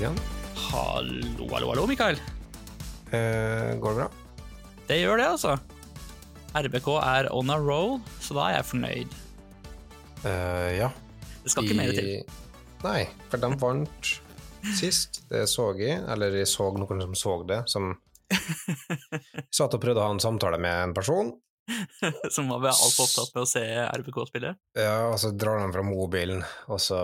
Stian. Hallo, hallo, hallo, Mikael. Eh, går det bra? Det gjør det, altså. RBK er on a roll, så da er jeg fornøyd. Eh, ja. Det skal ikke mer til. Nei, for de vant sist. Det så jeg, eller jeg så noen som så det, som satt og prøvde å ha en samtale med en person. Som var altfor opptatt med å se RBK spille. Ja, og så drar de fra mobilen, og så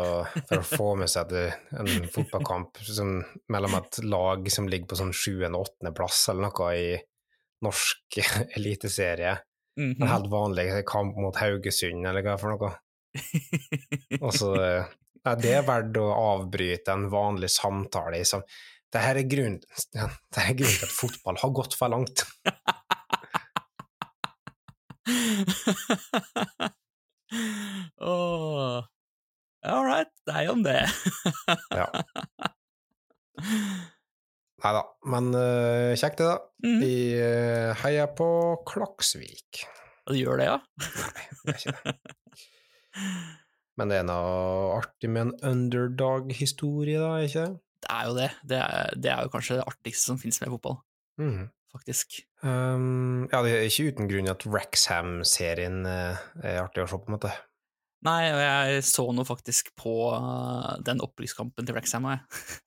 for å få med seg en fotballkamp som, mellom et lag som ligger på sånn sjuende- og åttendeplass eller noe i norsk eliteserie. En Mhm. helt vanlig kamp mot Haugesund, eller hva for noe. Og så ja, Det er verdt å avbryte en vanlig samtale i. Som, det her er grunnen er grunnen til at fotball har gått for langt. Åh. All right, deg om det. Ja. Nei da, men uh, kjekt det, da. Mm. Vi uh, heier på Klaksvik. Og du gjør det, ja? Nei, det er ikke det. Men det er noe artig med en underdog-historie, da, ikke det? Det er jo det. Det er, det er jo kanskje det artigste som finnes med fotball, Mhm. Faktisk. Um, ja, det er ikke uten grunn at Wrexham-serien eh, er artig å se på, en måte. Nei, og jeg så nå faktisk på uh, den opprykkskampen til Wrexham, og jeg.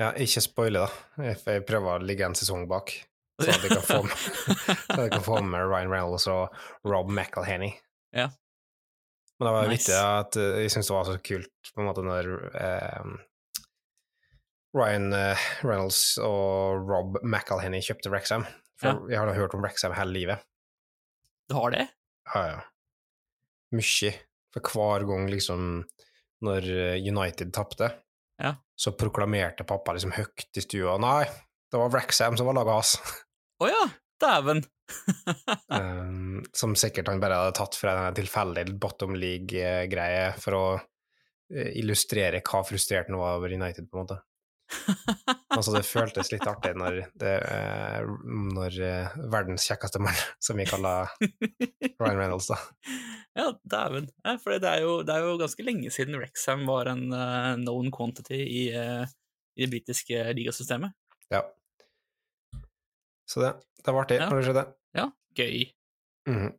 Ja, ikke spoile, da. Jeg, prøver å ligge en sesong bak, så at jeg kan få med, jeg kan få med Ryan Reynolds og Rob McElhenney. Ja. Men det var Nice. vittig at eh, jeg syntes det var så kult på en måte når eh, Ryan eh, Reynolds og Rob McElhenney kjøpte Wrexham. For Ja. jeg har hørt om Wrexham hele livet. Du har det? Ja, ja. Mye. For hver gang liksom når eh, United tapte, Ja. så proklamerte pappa liksom høyt i stua Nei, det var Wrexham som var laget hans. Å ja, dæven! um, som sikkert han bare hadde tatt fra en tilfeldig bottom league-greie for å eh, illustrere hva frustrert han var over United, på en måte. Altså, det føltes litt artig når, det, eh, når eh, verdens kjekkeste mann, som vi kaller Ryan Reynolds, da. Ja, dæven. Ja, for det er, jo, det er jo ganske lenge siden Rexham var en uh, known quantity i, uh, i det britiske ligasystemet. Ja. Så det, det var artig Ja. når det skjedde. Ja, gøy. Mhm.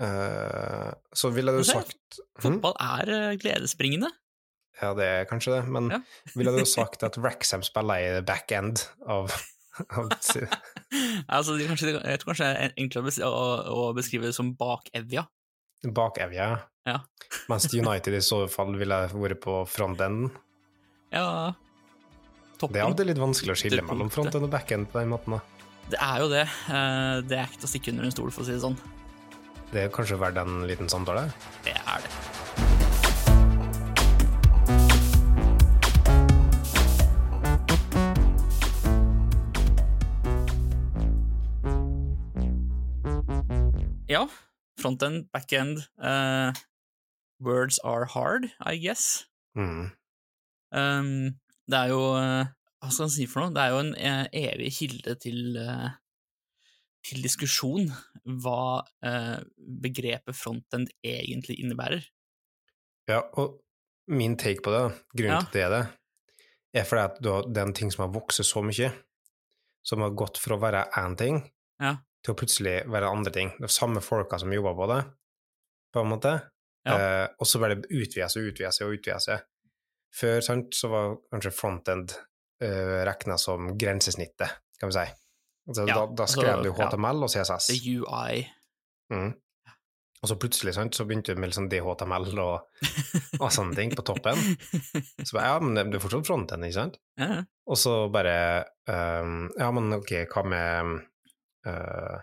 Uh, så ville du sagt Mhm. Fotball er uh, gledesbringende. Ja, det er kanskje det, men Ja. ville du sagt at Wrexham spiller i back end av, altså, det er kanskje, jeg tror kanskje det er enklere å å, beskrive det som bakevja. bakevja? Ja. Mens United i så fall ville vært på frontenden. Ja, toppen. Det er alltid litt vanskelig å skille mellom frontend og backend på den måten. da. Det er jo det. Eh, det er ikke til å stikke under en stol, for å si det sånn. Det er kanskje verdt en liten samtale? Det er det. Frontend, backend uh, Words are hard, I guess. Mm. Um, det er jo eh, Hva skal man si for noe? Det er jo en eh, evig kilde til, til diskusjon hva begrepet frontend egentlig innebærer. Ja, og min take på det, grunnen Ja. til det er det, er fordi at du har, er ting som har vokst så mye, som har gått fra å være én ting Ja. Til å plutselig være andre ting. Det er samme folka som jobber på det, på en måte, Ja. eh, og så bare utvide seg og utvide seg og utvide seg. Før sant, så var kanskje frontend uh, regna som grensesnittet, kan vi si. Altså, Ja, da, da skrev altså, du ja. HTML og CSS. The UI. Mm. Og så plutselig sant, så begynte du med liksom DHTML og, og sånne ting på toppen. Så bare, ja, men det er fortsatt frontend, ikke sant? Ja, Og så bare um, Ja, men ok, hva med eh,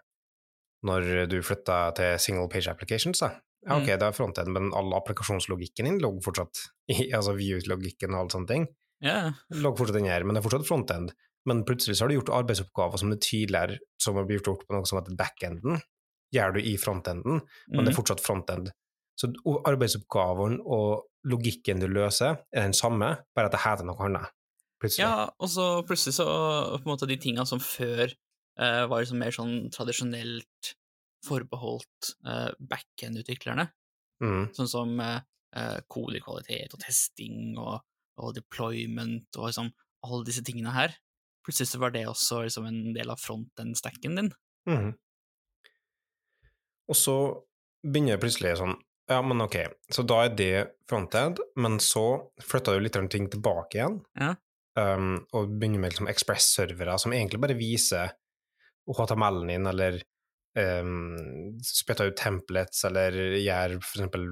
når du flytta til single page applications, da? Ja, ok, Mm. det er frontend, men all applikasjonslogikken din lå fortsatt i Altså view-logikken og alle sånne ting. Yeah. Lå fortsatt inn her, men det er fortsatt frontend. Men plutselig så har du gjort arbeidsoppgaver som det tidligere som har blitt gjort på noe som heter backenden, gjør du i frontenden, men det er Mhm. fortsatt frontend. Så arbeidsoppgavene arbeidsoppgaven og logikken du løser, er den samme, bare at det heter noe annet. Plutselig. ja, og så plutselig så på en måte de tinga som før eh, var liksom mer sånn tradisjonelt forbeholdt uh, backend-utviklerne, Mm. sånn som uh, kodekvalitet og testing og, og deployment og liksom alle disse tingene her. Plutselig så var det også liksom en del av front-end-stacken din. Mm. Og så begynner jeg plutselig sånn Ja, men ok, så da er det frontend, men så flytta du litt ting tilbake igjen, Ja. um, og begynner med liksom Express-servere som egentlig bare viser HTML-en din, eller um, spytta ut templates, eller gjør eksempel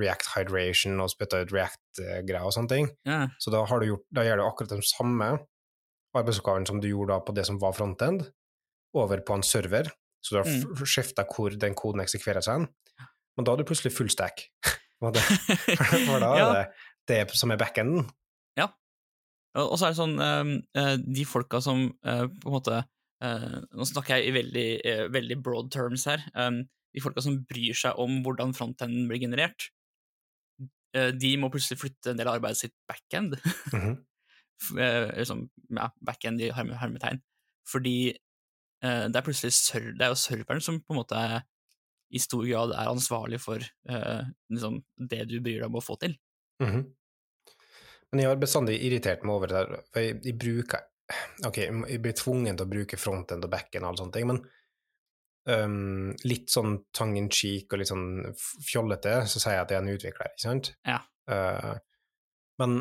React Hydration og spytta ut React-greier og sånne ting. Ja. Så da, har du gjort, da gjør du akkurat den samme arbeidsoppgaven som du gjorde da på det som var frontend, over på en server. Så du har Mm. skifta hvor den koden eksekverer seg. Men da er du plutselig full stack. For da er Ja. det det som er backenden. Ja. og så er det sånn eh, eh, De folka som eh, på en måte eh, Nå snakker jeg i veldig, uh, veldig broad terms her. Um, de folka som bryr seg om hvordan frontenden blir generert, uh, de må plutselig flytte en del av arbeidet sitt backend. Mm -hmm. liksom, ja, backend i herme, hermetegn. Fordi det er plutselig ser, det er jo serveren som på en måte i stor grad er ansvarlig for liksom, det du bryr deg om å få til. Mhm. Men jeg har bestandig irritert meg over det der, for jeg, jeg bruker Ok, jeg blir tvungen til å bruke frontend og backend og alle sånne ting, men um, litt sånn tongue in cheek og litt sånn fjollete, så sier jeg at jeg er en utvikler, ikke sant? Ja. Uh, men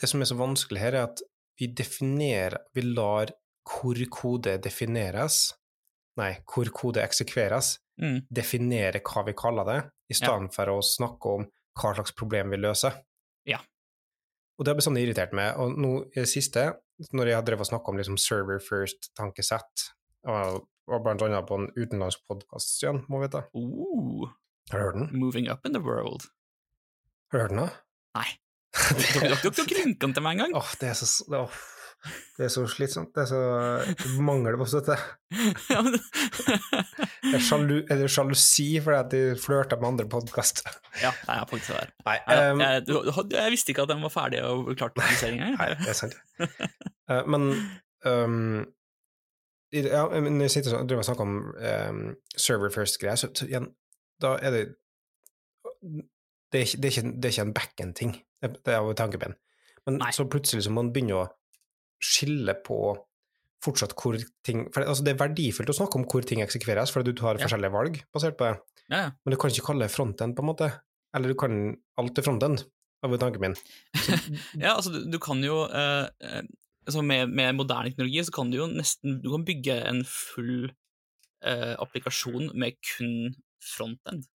det som er så vanskelig her, er at vi definerer Vi lar hvor kode defineres, nei, hvor kode eksekveres, Mm. definere hva vi kaller det, i stedet for å snakke om hva slags problem vi løser. Ja. Og det har bestandig irritert meg. Og nå i det siste, når jeg har drevet og snakka om liksom server first-tankesett, og, og blant annet på en utenlandsk podkast igjen, må vi vite. Ooh, Har du hørt den? moving up in the world. Har du hørt den, da? Nei. Dere har ikke linka den til meg engang. Åh, det er så åh, Det er så slitsomt. Det er så mangel på støtte. Er, sjalu, er det sjalusi fordi at de flørter med andre podkaster? ja, jeg er faktisk der. Nei, Jeg, um, jeg, du- du- jeg visste ikke at de var ferdig og klart publisering Nei, det er sant. uh, men um, i, ja, når jeg sitter og snakker om um, server first-greier, så, så igjen, da er det det er, ikke, det, er ikke, det er ikke en backend-ting, det, det er jo tankepen. Men Nei. så plutselig så må man begynne å skille på fortsatt hvor ting For altså, det er verdifullt å snakke om hvor ting eksekveres, fordi du har Ja. forskjellige valg basert på det, Ja, ja. men du kan ikke kalle det frontend, på en måte. Eller du kan alt til frontend, var tanken min. ja, altså, du, du kan jo eh, altså med, med moderne teknologi så kan du jo nesten Du kan bygge en full uh, applikasjon med kun frontend.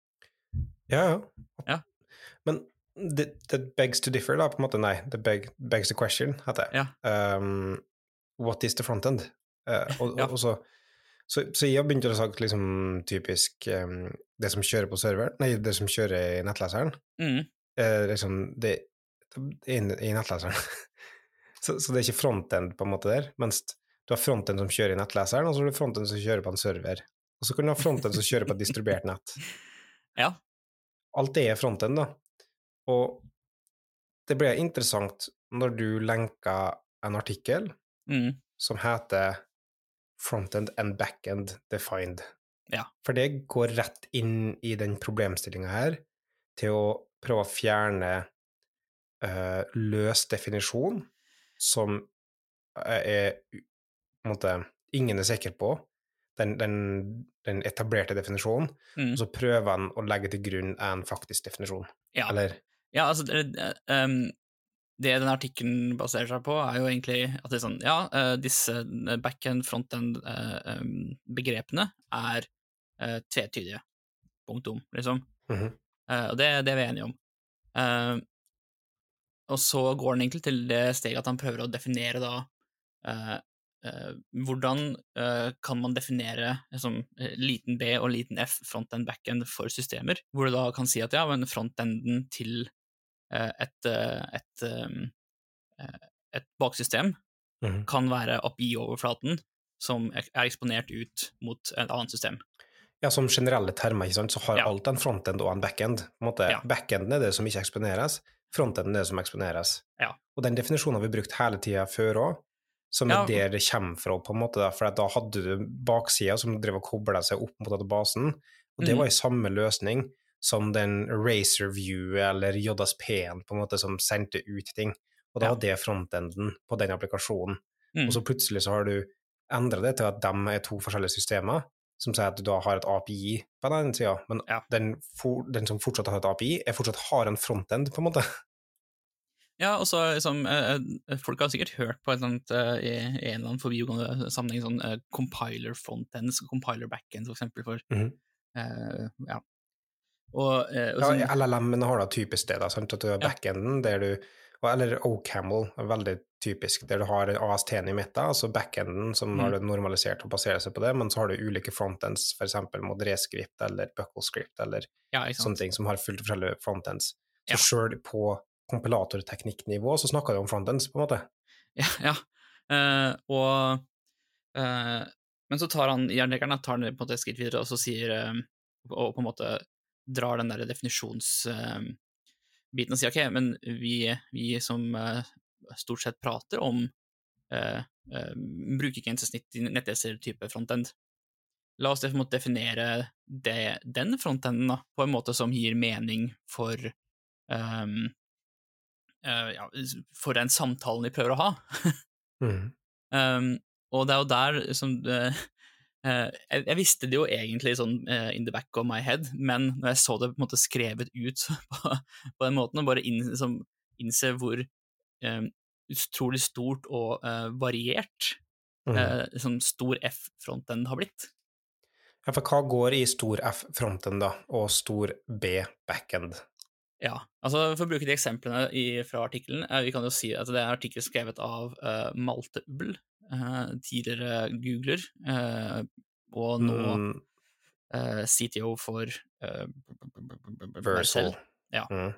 Ja, ja. Ja. Men det, det begs to differ, da, på en måte. Nei, det beg, begs the question, heter det. Ja. Um, what is the frontend? Uh, og, Ja. og, så, så, så jeg har begynt å sagt liksom typisk um, det som kjører på server, nei, det som kjører i nettleseren, Mm. Uh, liksom det, det er i nettleseren. så, så det er ikke frontend på en måte der, mens du har frontend som kjører i nettleseren, og så har du frontend som kjører på en server. Og så kan du ha frontend som kjører på et distribuert nett. Ja. Alt det er frontend, da. Og det ble interessant når du lenka en artikkel Mm. som heter Frontend and backend defined. Ja. For det går rett inn i den problemstillinga her til å prøve å fjerne uh, løs definisjon som er på en måte ingen er sikker på, den, den, den etablerte definisjonen, Mm. og så prøver han å legge til grunn en faktisk definisjon. Ja. Eller Ja, altså det, um, det den artikkelen baserer seg på, er jo egentlig at det sånn Ja, eh, disse backhand, frontend eh, begrepene er eh, tvetydige. Punktum, liksom. Mhm. Eh, og det, det er vi enige om. Eh, og så går han egentlig til det steget at han prøver å definere da eh, eh, hvordan eh, kan man definere liksom, eh, liten b og liten f, frontend, backend, for systemer, hvor du da kan si at ja, men frontenden til eh, et, eh, et, um, eh, et baksystem Mhm. kan være oppi overflaten, som er er eksponert ut mot et annet system. Ja, som generelle termer, ikke sant, så har Ja. alt en frontend og en backend. På en måte, Ja. Backenden er det som ikke eksponeres, frontenden er det som eksponeres. Ja. Og den definisjonen har vi brukt hele tida før òg, som er der det kommer fra, på en måte, for da hadde du baksida som drev og kobla seg opp mot databasen, og det mm. var i samme løsning som den Racer View eller JSP-en, på en måte, som sendte ut ting. og da var det frontenden på den applikasjonen. Mm. Og så plutselig så har du endra det til at de er to forskjellige systemer, som sier at du da har et API på den ene sida, men Ja. den, for, den som fortsatt har et API, er fortsatt har en frontend, på en måte. Ja, og så liksom, Folk har sikkert hørt på et eller annet, i en eller annen forbigående sammenheng sånn compiler frontends, compiler backends, for eksempel, for Mhm. eh, Ja. Og, eh, og Ja, sånn, LLM-ene har da typisk det, da, sant? at du har backenden der du Eller OCamel er veldig typisk, der du har AST-en i midten, altså backenden som Mm. har det normalisert og baserer seg på det, men så har du ulike frontends, f.eks. Modrescript eller Bucklescript eller ja, sånne ting som har fullt forskjellige frontends. Så Ja. sjøl på kompilatorteknikknivå så snakker du om frontends, på en måte. Ja, ja. Uh, og uh, Men så tar han jernleggeren tar han på en måte et skritt videre og så sier uh, Og på en måte drar den der definisjonsbiten og sier ok, men vi, vi som eh, stort sett prater om uh, uh, brukergrensesnitt i nettleser-type frontend, la oss en definere det, den frontenden da, på en måte som gir mening for um, uh, ja, for den samtalen vi prøver å ha. Mm. Um, og det er jo der som det, eh, jeg, jeg visste det jo egentlig sånn eh, in the back of my head, men når jeg så det på en måte skrevet ut på, på den måten, og bare inn, liksom, innse hvor um, utrolig stort og uh, variert Mm. uh, sånn stor F-frontend har blitt. Ja, for hva går i stor F frontend, da, og stor B backend? Ja, altså For å bruke de eksemplene i, fra artikkelen, eh, vi kan jo si at det er en artikkel skrevet av eh, Malte eh, tidligere googler, eh, og nå Mm, eh, CTO for Versal. Ja. Mm.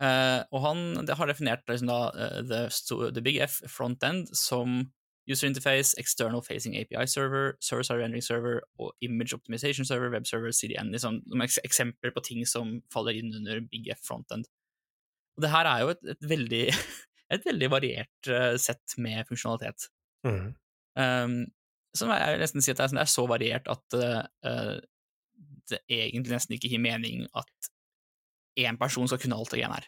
Uh, og han det har definert liksom, da, uh, the, the Big F frontend som user interface, external facing API server, server-side rendering server og image optimization server, web server, CDN. Liksom, som eks eksempler på ting som faller inn under Big F frontend. Og det her er jo et, et veldig et veldig variert eh, sett med funksjonalitet. Mm. Um, som jeg vil nesten si at det er, det er så variert at eh, det egentlig nesten ikke gir mening at én person skal kunne alt det greiene her.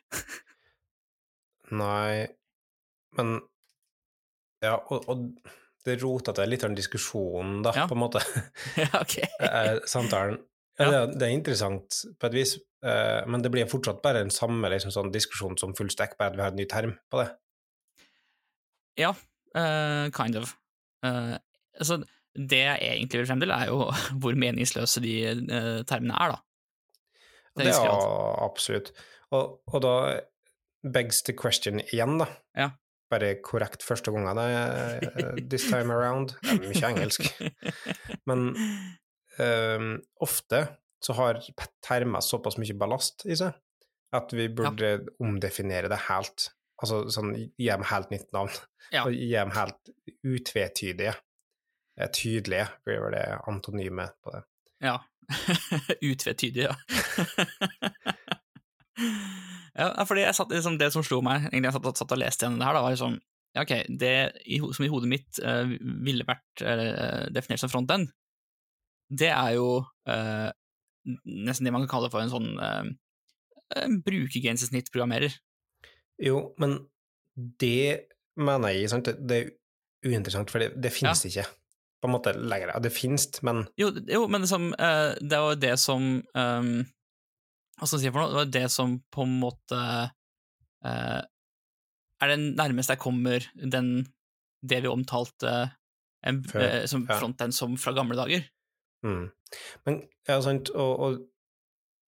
Nei, men Ja, og, og det rotete litt av en diskusjon, da, Ja. på en måte. ja, ok. eh, samtalen. Ja, Ja. det, det er interessant på et vis, uh, men det blir fortsatt bare en samme liksom, sånn diskusjon som full stack, bare at vi har en ny term på det. Ja, eh, kind of. Uh, altså, det jeg egentlig vil frem til, er jo hvor meningsløse de uh, termene er, da. Det er ja, absolutt. Og, og da begs the question igjen, da. Ja. Bare korrekt første gangen uh, this time around. Det er mye engelsk. Men um, ofte så har termer såpass mye ballast i seg at vi burde omdefinere det helt. Altså sånn, gi dem helt nytt navn. Ja. Og gi dem helt utvetydige. eh, Tydelige blir vel det antonyme på det. Ja. utvetydige, ja. ja, fordi jeg satt, liksom, det som slo meg, egentlig jeg satt, satt og leste gjennom det her, da, var liksom ja, ok, det som i hodet mitt uh, ville vært uh, definert som frontend, det er jo uh, nesten det man kan kalle for en sånn uh, brukergrensesnittprogrammerer. Jo, men det mener jeg sant? det- Det er uinteressant, for det, det finnes ikke på en måte lenger. jeg det finnes, men Jo, jo men liksom, eh, det var jo det som um, Hva skal jeg si for noe? Det var det som på en måte uh, er det nærmeste jeg kommer den, det vi omtalte en, Før, uh, som ja. frontend som fra gamle dager. mm. Men ja, sant, og, og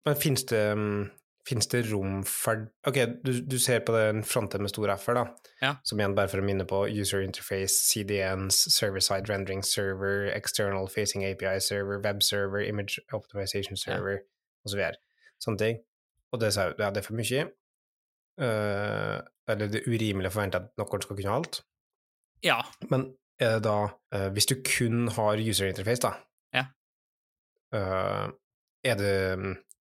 Men finnes det mm, Finnes det rom for Ok, du, du ser på den fronten med stor F-er, da. Ja. Som igjen, bare for å minne på user interface, CDNs, server-side rendering server, external facing API server, web server, image optimization server, og så videre. Sånne ting. Og det, sa jeg, ja, det er for mye. Uh, eller det er urimelig å forvente at noen skal kunne alt. Ja. Men er det da uh, Hvis du kun har user interface, da Ja. uh, er det s-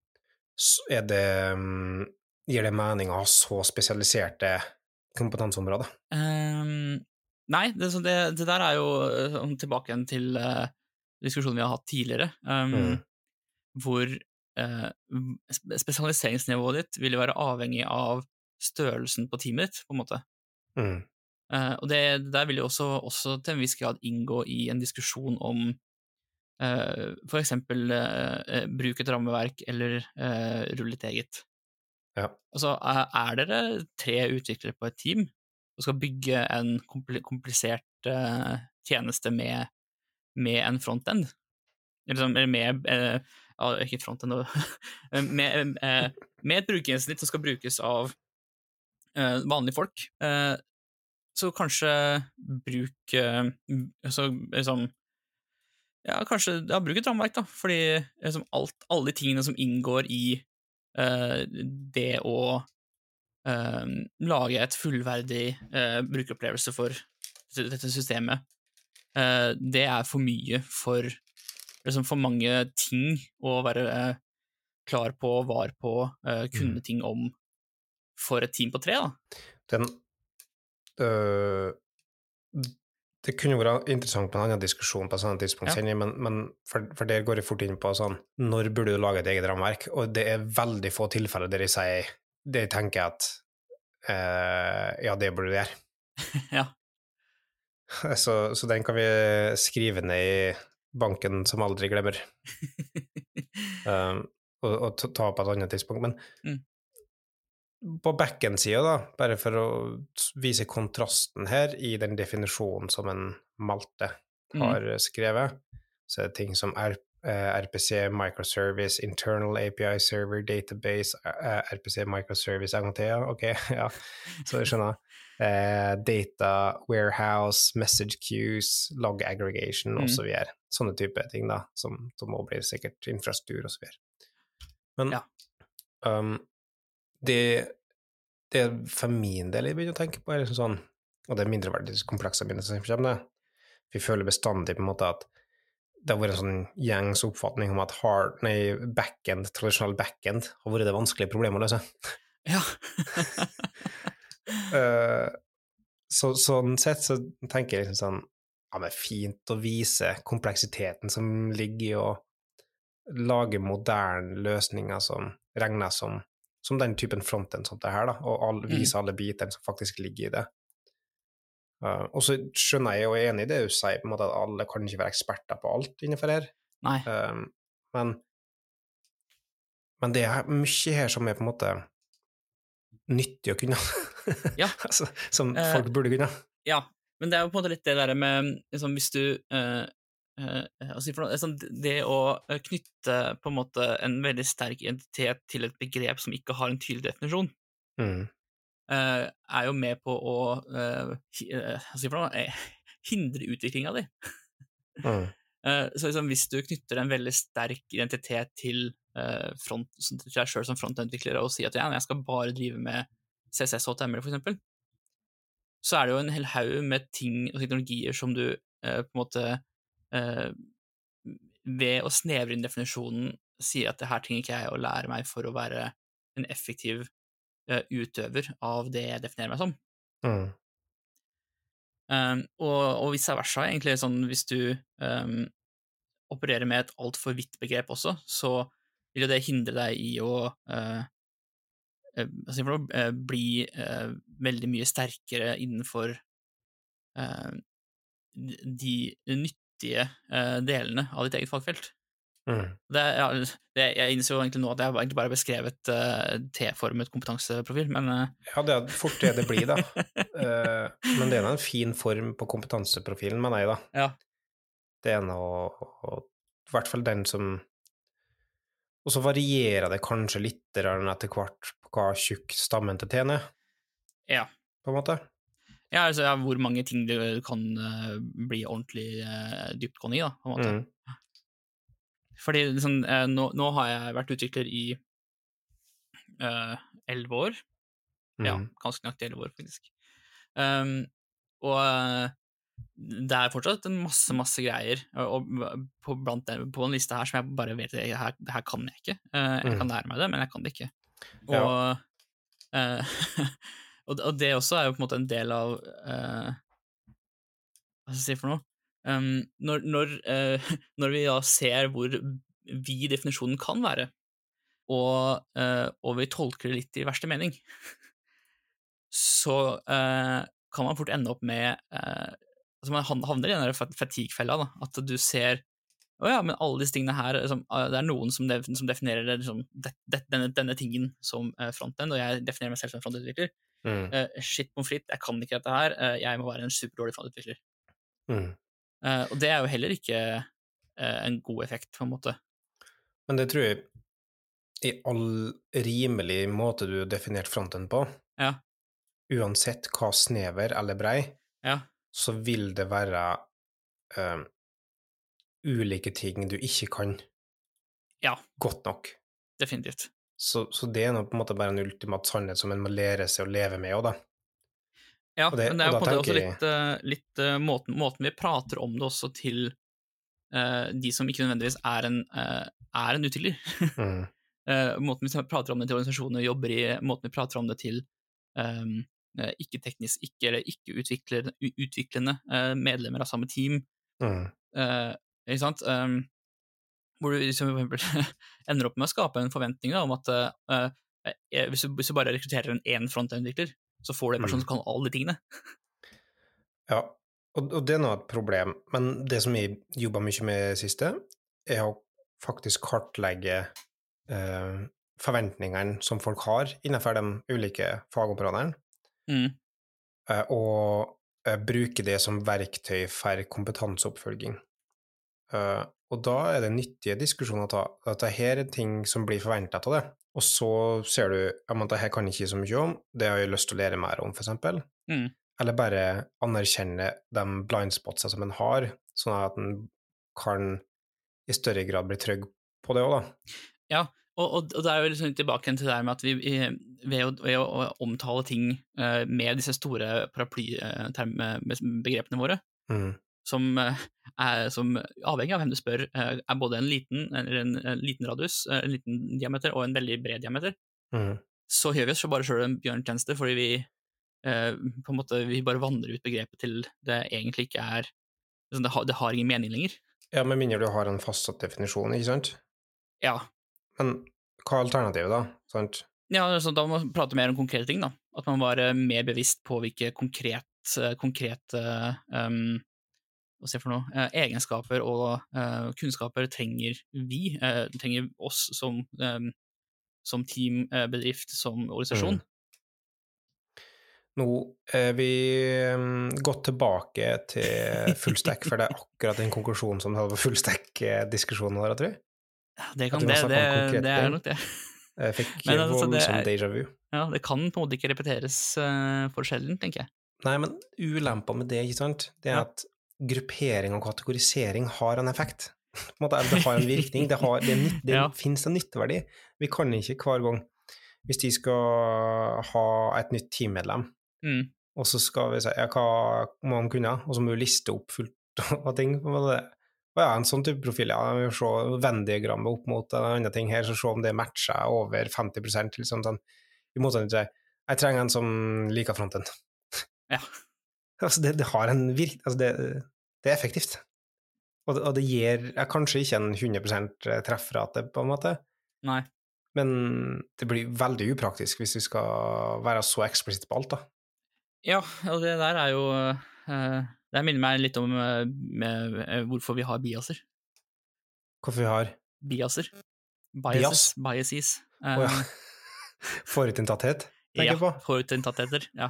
Er det mm, Gir det mening å ha så spesialiserte kompetanseområder? Um, nei, det, det, det der er jo eh, sånn tilbake igjen til uh, diskusjonen vi har hatt tidligere, um, Mm. hvor uh, spesialiseringsnivået ditt vil være avhengig av størrelsen på teamet ditt, på en måte. Mm. Uh, og det der vil jo også, også til en viss grad inngå i en diskusjon om for eksempel bruke eh, bruk et rammeverk eller rulle rull ditt eget. Ja. Altså, er er dere tre utviklere på et team og skal bygge en kompli komplisert eh, tjeneste med, med en frontend? Eller sånn, med eh, Ikke frontend, med, eh, med et brukergjennomsnitt som skal brukes av eh, vanlige folk. Eh, så kanskje bruk så altså, liksom, ja, kanskje ja, bruk et rammeverk, da, fordi liksom, alt, alle de tingene som inngår i uh, det å uh, lage et fullverdig uh, brukeropplevelse for dette, systemet, uh, det er for mye for liksom for mange ting å være klar på, var på, eh, kunne Mm. ting om for et team på tre, da. Den øh, Det kunne vært interessant med en annen diskusjon på et sånt tidspunkt, Ja. men, men for, for der går jeg fort inn på sånn Når burde du lage et eget rammeverk? Og det er veldig få tilfeller der jeg sier Der jeg tenker at eh, ja, det burde du gjøre. ja. Så, så den kan vi skrive ned i banken som aldri glemmer, um, og, og ta ta på et annet tidspunkt. Men Mm. På backend-sida, da, bare for å vise kontrasten her i den definisjonen som en Malte Mm. har skrevet, så er det ting som R, eh, RPC, microservice, internal API server, database, eh, RPC, microservice, ja, ok, ja, så jeg skjønner. Uh, data, warehouse, message queues, log aggregation Mm. og så. Sånne type ting, da, som, som også blir sikkert infrastruktur videre. Men Ja. um, det, det for min del jeg begynner å tenke på, er liksom sånn, og det er mindreverdighetskomplekser som kommer, det. Vi føler bestandig på en måte at det har vært en sånn gjengs oppfatning om at hard, nei, backend, tradisjonell backend har vært det vanskelige problemet å løse. Ja. Eh, så, sånn sett så tenker jeg liksom sånn Ja, men fint å vise kompleksiteten som ligger i å lage moderne løsninger som regnes som, som den typen fronten som det her, da, og all, vise alle bitene som faktisk ligger i det. Uh, og så skjønner jeg og er enig i det du sier, på en måte at alle kan ikke være eksperter på alt innenfor her. Nei. Um, men, men det er mye her som er på en måte nyttig å kunne. Ja. altså, som Eh, folk burde kunne. Ja, men det er jo på en måte litt det derre med liksom, Hvis du eh, altså, for noe, sånn, Det å eh, knytte på en måte en veldig sterk identitet til et begrep som ikke har en tydelig definisjon, Mm. eh, er jo med på å eh, eh, eh, hindre utviklinga di. Mm. Eh, så liksom, hvis du knytter en veldig sterk identitet til, eh, front, til deg sjøl som frontutvikler og sier at ja, jeg skal bare drive med CSS og HTML, for eksempel, så er det jo en hel haug med ting og teknologier som du eh, på en måte eh, ved å snevre inn definisjonen sier at det her trenger ikke jeg å lære meg for å være en effektiv eh, utøver av det jeg definerer meg som. Mm. Um, og, og vice versa, egentlig. Sånn, hvis du um, opererer med et altfor vidt begrep også, så vil jo det hindre deg i å uh, eh, eh, bli uh, veldig mye sterkere innenfor eh, de nyttige eh, delene av ditt eget fagfelt. Mm. Det, ja, det, jeg innser jo egentlig nå at jeg egentlig bare har beskrevet uh, T-formet kompetanseprofil, men uh... Ja, det er fort det det blir, da. uh, men det er en fin form på kompetanseprofilen, mener jeg, da. ja. Det er noe og- I hvert fall den som Og så varierer det kanskje litt etter hvert hva tjukk stammen til T-en er, Ja. på en måte. Ja, altså, ja, hvor mange ting du kan uh, bli ordentlig uh, dyptgående i, da, på en måte. Mm. Fordi liksom, uh, nå, nå har jeg vært utvikler i elleve år. Ja, Mm. ganske nøyaktig elleve år, faktisk. Um, og det er fortsatt en masse, masse greier og, og på, blant den, på en liste her som jeg bare vet det her, det her kan jeg ikke. Jeg Mm. kan lære meg det, men jeg kan det ikke. Og, Ja. og, og det også er jo på en måte en del av uh, Hva skal jeg si for noe? Um, når, når, uh, når vi da ser hvor vid definisjonen kan være, og, uh, og vi tolker det litt i verste mening, så kan man fort ende opp med altså Man havner i den fatigue-fella, at du ser å ja, men alle disse tingene her liksom, Det er noen som, def som definerer liksom, det, det, denne, denne tingen som frontend, og jeg definerer meg selv som frontutvikler. Mm. Eh, shit pommes frites, jeg kan ikke dette her, uh, jeg må være en superdårlig frontutvikler. Mm. Uh, og det er jo heller ikke en god effekt, på en måte. Men det tror jeg i all rimelig måte du har definert fronten på, Ja. uansett hva snever eller brei, Ja. så vil det være ulike ting du ikke kan Ja. godt nok. Definitivt. Så, så det er nå på en måte bare en ultimat sannhet som en må lære seg å leve med òg, da. Ja, Og det- men det er jo på en måte også litt, eh, litt eh, måten, måten vi prater om det også til uh, de som ikke nødvendigvis er en, uh, er en utvikler. Mm. uh, måten vi prater om det til organisasjoner vi jobber i, måten vi prater om det til um, ikke-teknisk, ikke, eller ikke-utviklende utviklende, medlemmer av samme team. Mm. ikke sant? Um, hvor du liksom ender opp med å skape en forventning da, om at uh, hvis, du, hvis du bare rekrutterer en én frontend-utvikler, så får du en person Mm. som kan alle de tingene. Ja, og, og det er nå et problem, men det som jeg jobba mye med siste, er å faktisk kartlegge uh, forventningene som folk har innenfor de ulike fagområdene, Mm. uh, og bruke det som verktøy for kompetanseoppfølging. Eh, og da er det nyttige diskusjoner å ta, at det her er ting som blir forventa av det, og så ser du at det her kan jeg ikke så mye om, det har jeg lyst til å lære mer om, eksempel. Mm. Eller bare anerkjenne de blindspotsa som en har, sånn at en kan i større grad bli trygg på det òg, da. Ja, og, og, og det er jo liksom tilbake til det med at vi ved å, ved å omtale ting eh, med disse store paraplybegrepene våre, Mm. Som, eh, er, som avhengig av hvem du spør, eh, er både en liten, eller en, en liten radius, eh, en liten diameter og en veldig bred diameter, Mm. så gjør vi oss bare sjøl en bjørntjeneste, fordi vi eh, på en måte, vi bare vandrer ut begrepet til det egentlig ikke er liksom, det, har, det har ingen mening lenger. Ja, med mindre du har en fastsatt definisjon, ikke sant? Ja, Men hva er alternativet, da? Sant? Ja, så da må man prate mer om konkrete ting, da. At man var mer bevisst på hvilke konkret, konkrete um, hva skal jeg for noe, eh, egenskaper og eh, kunnskaper trenger vi, eh, trenger oss som, som team, bedrift, som organisasjon. Mm. Nå er vi um, gått tilbake til fullstack, for det er akkurat den konklusjonen som du hadde på fullstack-diskusjonen vår, tror jeg. Det, kan, det, det, det er nok det. Jeg fikk Men altså, voldsom déjà vu. Ja, det kan på en måte ikke repeteres for sjelden, tenker jeg. Nei, men ulempa med det, ikke sant, det er Ja. at gruppering og kategorisering har en effekt. På en måte, det har en virkning, det, har, det, nytt- det Ja. finnes en nytteverdi. Vi kan ikke hver gang, hvis de skal ha et nytt teammedlem, Mm. og så skal vi si ja, hva må han kunne, og så må vi liste opp fullt av ting. måte. Å ja, en sånn type profil, ja, vi må se Venn-diagrammet opp mot en annen ting her, så se om det matcher over 50% liksom sånn. I motsetning til jeg trenger en som liker fronten. Ja. Altså, det, det har en virk... Altså, det, det er effektivt. Og det, og det gir ja, kanskje ikke en 100% treffrate, på en måte, Nei. men det blir veldig upraktisk hvis vi skal være så eksplisitt på alt, da. Ja, og det der er jo eh, Det minner meg litt om eh, med, eh, hvorfor vi har biaser. Hvorfor vi har Biaser. Biases. Biases. Oh, ja. Forutinntatthet, tenker ja, jeg på. forutinntattheter. Ja.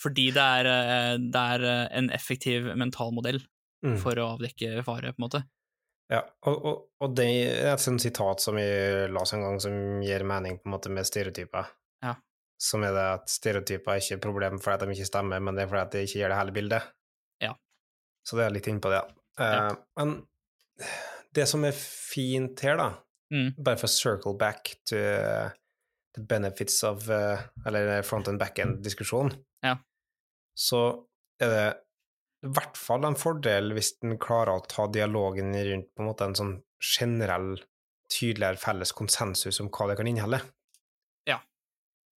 Fordi det er, eh, det er eh, en effektiv mentalmodell Mm. for å avdekke fare, på en måte. Ja, og, og, og det er et sånt sitat som vi la oss en gang, som gir mening på en måte med stereotyper. Ja. Som er det at stereotyper er ikke et problem fordi de ikke stemmer, men det er fordi de ikke gir det hele bildet. Ja. Så det er litt innpå det. Ja. Eh, men det som er fint her, da, Mm. bare for å circle back to uh, the benefits of uh, Eller front and back end-diskusjon, Ja. så er det i hvert fall en fordel hvis en klarer å ta dialogen rundt på en måte en sånn generell, tydeligere felles konsensus om hva det kan inneholde. Ja.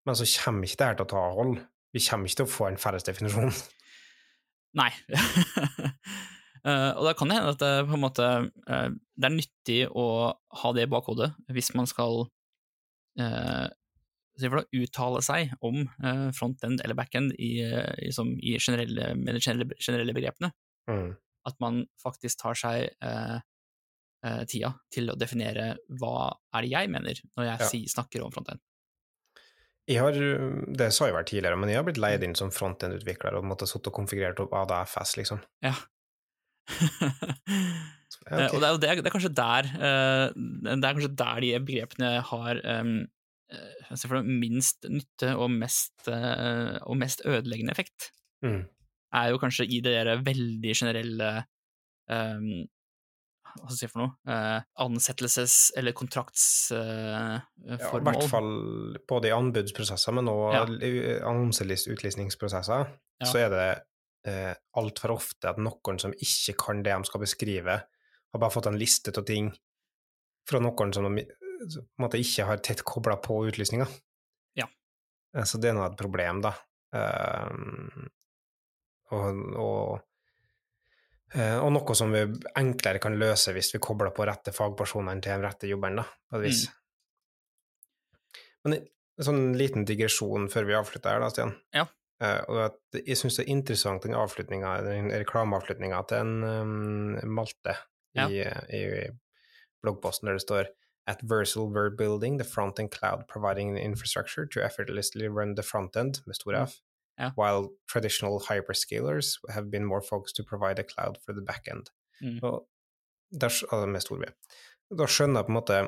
Men så kommer ikke det her til å ta hold. Vi kommer ikke til å få en felles definisjon. Nei. Uh, og da kan det hende at det på en måte uh, det er nyttig å ha det i bakhodet hvis man skal eh, for å uttale seg om eh, frontend eller backend i, eh, i, som, i generelle, med de generelle, generelle begrepene. Mm. At man faktisk tar seg uh, uh, tida til å definere hva er det jeg mener når jeg Ja. si, snakker om frontend. Jeg har, det sa jeg vel tidligere, men jeg har blitt leid inn som frontend-utvikler og måtte sitte og konfigurert opp ADFS, liksom. Ja. Så, ja, Eh, ok. Og det er, det, er, det er kanskje der Det er kanskje der de begrepene har um, altså for minst nytte og mest, eh, og mest ødeleggende effekt. Mm. Er jo kanskje i det der veldig generelle um, Hva skal jeg si for noe? eh, ansettelses- eller kontraktsformål. Ja, I hvert fall både i anbudsprosesser, men Ja. òg annonselist-utlysningsprosesser, Ja. så er det eh, altfor ofte at noen som ikke kan det de skal beskrive, har bare fått en liste av ting fra noen som de måte ikke har tett kobla på utlysninga. Ja. Eh, Så det er nå et problem, da. Um, og, og, eh, og noe som vi enklere kan løse hvis vi kobler på rette fagpersonene til de rette jobberen, da, på et vis. Men en sånn liten digresjon før vi avslutter her, da, Stian. Ja. Uh, og at jeg syns det er interessant den avslutninga, den reklameavslutninga til en um, Malte Ja. i, i bloggposten der det står At Versal Verb Building, the front-end cloud providing the infrastructure to effortlessly run the front-end, med stor Mm. F, Ja. while traditional hyperscalers have been more focused to provide a cloud for the back-end. Mm. Og der, altså med stor B. Da skjønner jeg på en måte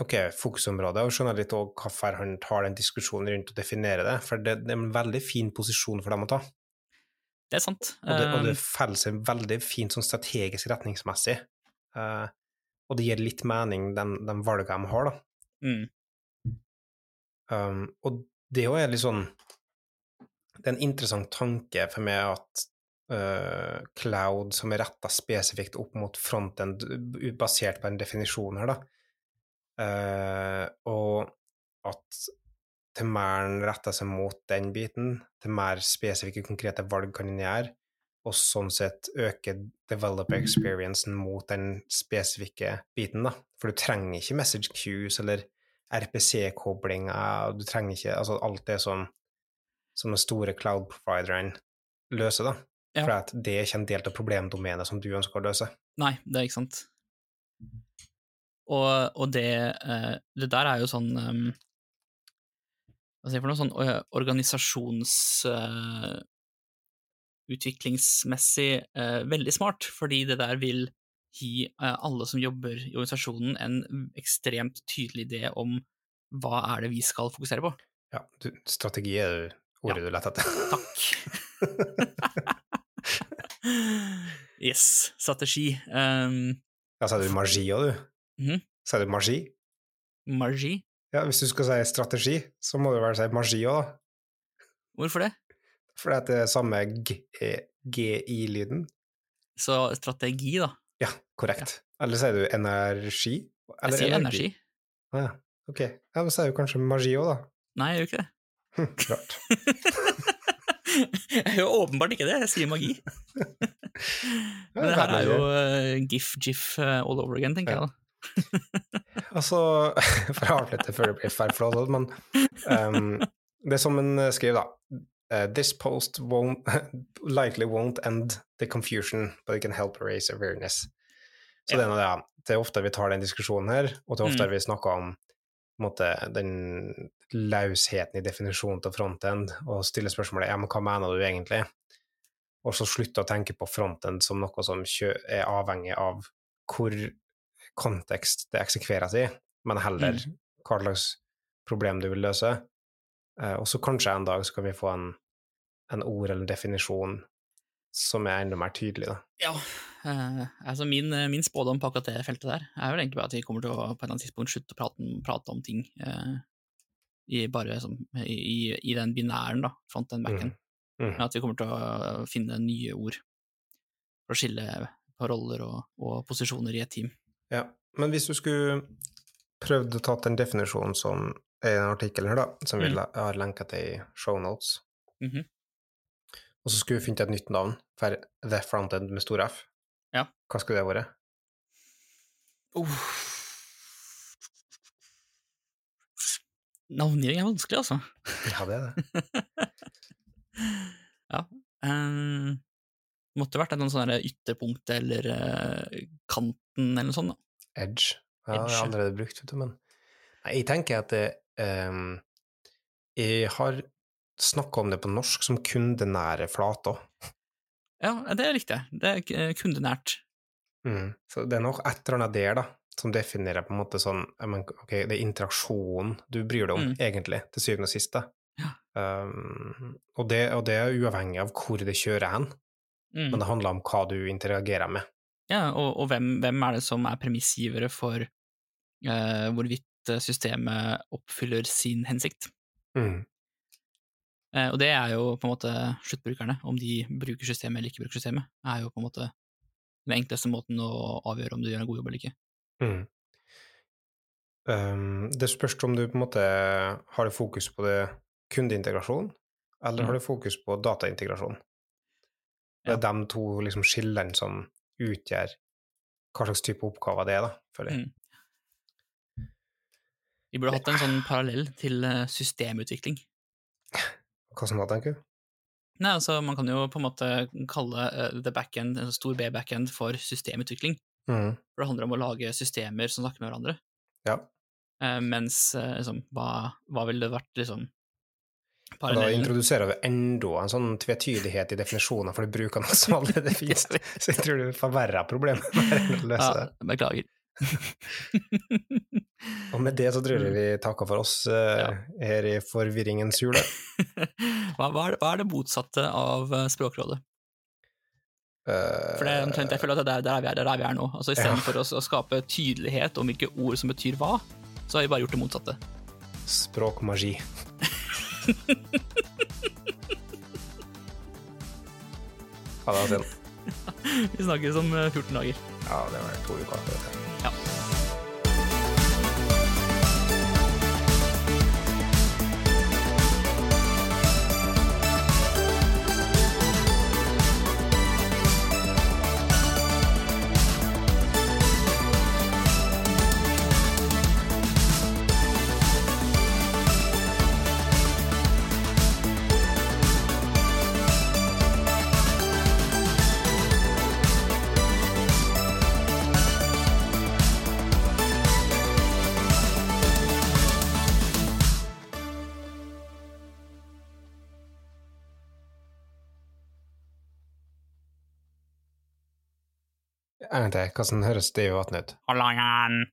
ok, fokusområdet, og skjønner litt hvorfor han tar den diskusjonen rundt å definere det, for det, det er en veldig fin posisjon for dem å ta. Det er sant. Og det, og det Um, faller seg veldig fint sånn strategisk retningsmessig. Eh, og det gir litt mening, de, de valgene de har, da. mm, Um, og det òg er litt sånn Det er en interessant tanke for meg at uh, cloud som er retta spesifikt opp mot frontend, basert på en definisjon her, da, uh, og at til mer en retter seg mot den biten, til mer spesifikke, konkrete valg kan en gjøre, og sånn sett øke developer experiencen mot den spesifikke biten, da. For du trenger ikke message queues eller RPC-koblinger, du trenger ikke altså alt det som, som de store cloud-providerne løser, da. Ja. For det er ikke en del av problemdomenet som du ønsker å løse. Nei, det er ikke sant. Og, og det, eh, det der er jo sånn um, Hva sier jeg for noe? Sånn eh, organisasjons... utviklingsmessig eh, veldig smart, fordi det der vil gi eh, alle som jobber i organisasjonen en ekstremt tydelig idé om hva er det vi skal fokusere på. Ja, du, strategi er det ordet du lette etter. Takk. yes, strategi. Um, Ja, sa du magi òg, du? Mhm. Sa du magi? Magi? Ja, hvis du skal si strategi, så må du vel si magi òg, da. Hvorfor det? For det er samme G- GI-lyden. Så strategi, da. Ja, korrekt. Eller sier du energi? Jeg sier energi. Ah, ja. Ok. Ja, men sier du kanskje magi òg, da. Nei, jeg gjør ikke det. Klart. Rart. jeg gjør åpenbart ikke det, jeg sier magi. Men det her er jo gøy. eh, gif, gif eh, all over again, tenker Ja. jeg da. Altså, for å avslutte før det blir feil flåt, men um, det som en skriver, da. Uh, this post won't, likely won't end the confusion, but it can help raise awareness. Så Ja. det er noe ja. Det er ofte vi tar den diskusjonen her, og det er ofte Mm. vi snakker om måte, den lausheten i definisjonen til frontend, og stiller spørsmålet ja, men hva mener du egentlig? Og så slutte å tenke på frontend som noe som er avhengig av hvor kontekst det eksekveres i, men heller hva slags problem du vil løse. Eh, og så kanskje en dag så kan vi få en, en ord eller en definisjon som er enda mer tydelig, da. Ja, eh, altså min, min spådom på akkurat det feltet der er vel egentlig bare at vi kommer til å på et eller annet tidspunkt slutte å prate, om- prate om ting eh, i bare som, i, i den binæren, da, front and back end. Mm. Men at vi kommer til å finne nye ord for å skille på roller og, og posisjoner i et team. Ja, men hvis du skulle prøvd å ta den definisjonen som i den artikkelen her, da, som vi Mm. har lenka til i shownotes, Mhm. og så skulle vi funnet et nytt navn for The Frontend med stor F, Ja. hva skulle det vært? Navngivning er vanskelig, altså. Ja, det er det. Ja. Um, måtte vært et sånne sånn ytterpunkt eller uh, kanten eller noe sånt. da. Edge. Ja, det Edge, er allerede brukt, vet du, men Nei, jeg tenker at ehm, Jeg har snakka om det på norsk som kundenære flater. Ja, det er riktig. Det er eh, kundenært. Mm. Så det er nok et eller annet der, da, som definerer på en måte sånn ja, men, Ok, det er interaksjonen du bryr deg om, Mm. egentlig, til syvende og sist. Ja. Um, og, det, og det er uavhengig av hvor det kjører hen, Mm. men det handler om hva du interagerer med. Ja, og, og hvem, hvem er det som er premissgivere for uh, hvorvidt eh, systemet oppfyller sin hensikt? Mm. Eh, og det er jo på en måte sluttbrukerne, om de bruker systemet eller ikke bruker systemet, er jo på en måte den enkleste måten å avgjøre om du gjør en god jobb eller ikke. Mm. Um, det spørs om du på en måte har det fokus på det kundeintegrasjon, eller Mm. har du fokus på dataintegrasjon. Det er de to liksom, skillene som utgjør hva slags type oppgaver det er, da, føler jeg. Mm. Vi burde hatt en sånn parallell til eh, systemutvikling. Som da, tenker du? Nei, altså Man kan jo på en måte kalle uh, the backend, en stor B-backend, for systemutvikling. Mm. For det handler om å lage systemer som snakker med hverandre. Ja. Uh, mens uh, liksom, hva, hva ville det vært liksom da introduserer vi enda en sånn tvetydighet i definisjoner, for du bruker noe som allerede finnes. Så jeg tror du forverrer problemet med å løse det. Ja, beklager. Og med det så tror jeg vi takker for oss eh, Ja. her i forvirringens hule. hva, hva, hva er det motsatte av eh, Språkrådet? For det er omtrent, jeg føler at det er der vi er, er der vi er nå. Altså Istedenfor Ja. for å, å skape tydelighet om hvilke ord som betyr hva, så har vi bare gjort det motsatte. Språkmagi. Ha det, Asen. Vi snakkes om eh, 14 dager. Ja, det var to uker. Gang til. Hvordan høres det i vannet ut? Hallangen!